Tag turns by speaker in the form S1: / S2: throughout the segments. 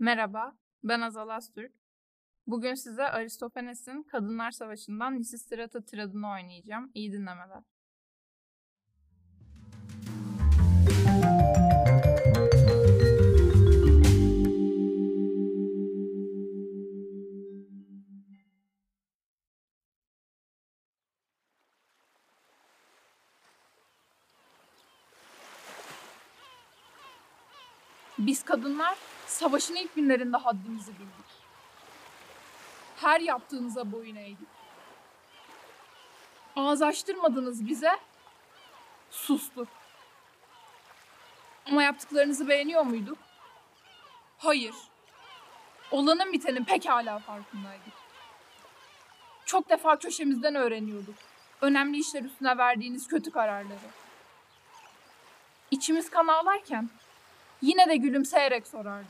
S1: Merhaba, ben Azal Astürk. Bugün size Aristofanes'in Kadınlar Savaşı'ndan Lisistrat'a tiradını oynayacağım. İyi dinlemeler. Biz kadınlar savaşın ilk günlerinde haddimizi bildik. Her yaptığınıza boyun eğdik. Ağız açtırmadınız bize, sustuk. Ama yaptıklarınızı beğeniyor muyduk? Hayır. Olanın bitenin pekala farkındaydık. Çok defa köşemizden öğreniyorduk. Önemli işler üstüne verdiğiniz kötü kararları. İçimiz kan ağlarken Yine de gülümseyerek sorardı.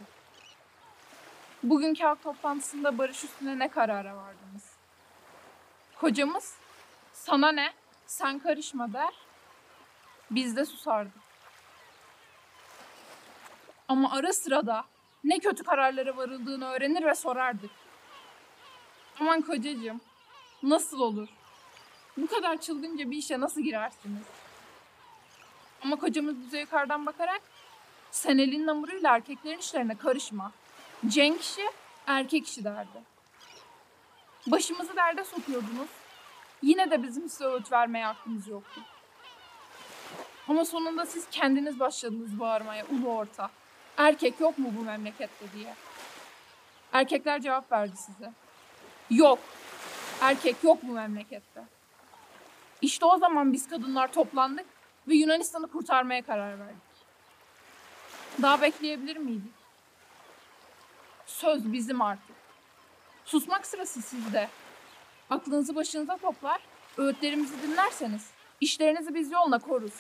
S1: Bugünkü halk toplantısında barış üstüne ne karara vardınız? Kocamız sana ne sen karışma der. Biz de susardık. Ama ara sırada ne kötü kararlara varıldığını öğrenir ve sorardık. Aman kocacığım nasıl olur? Bu kadar çılgınca bir işe nasıl girersiniz? Ama kocamız bize yukarıdan bakarak sen elin namuruyla erkeklerin işlerine karışma. Cenk işi erkek işi derdi. Başımızı derde sokuyordunuz. Yine de bizim size öğüt vermeye hakkımız yoktu. Ama sonunda siz kendiniz başladınız bağırmaya ulu orta. Erkek yok mu bu memlekette diye. Erkekler cevap verdi size. Yok. Erkek yok bu memlekette. İşte o zaman biz kadınlar toplandık ve Yunanistan'ı kurtarmaya karar verdik. Daha bekleyebilir miydik? Söz bizim artık. Susmak sırası sizde. Aklınızı başınıza toplar, öğütlerimizi dinlerseniz işlerinizi biz yoluna koruz.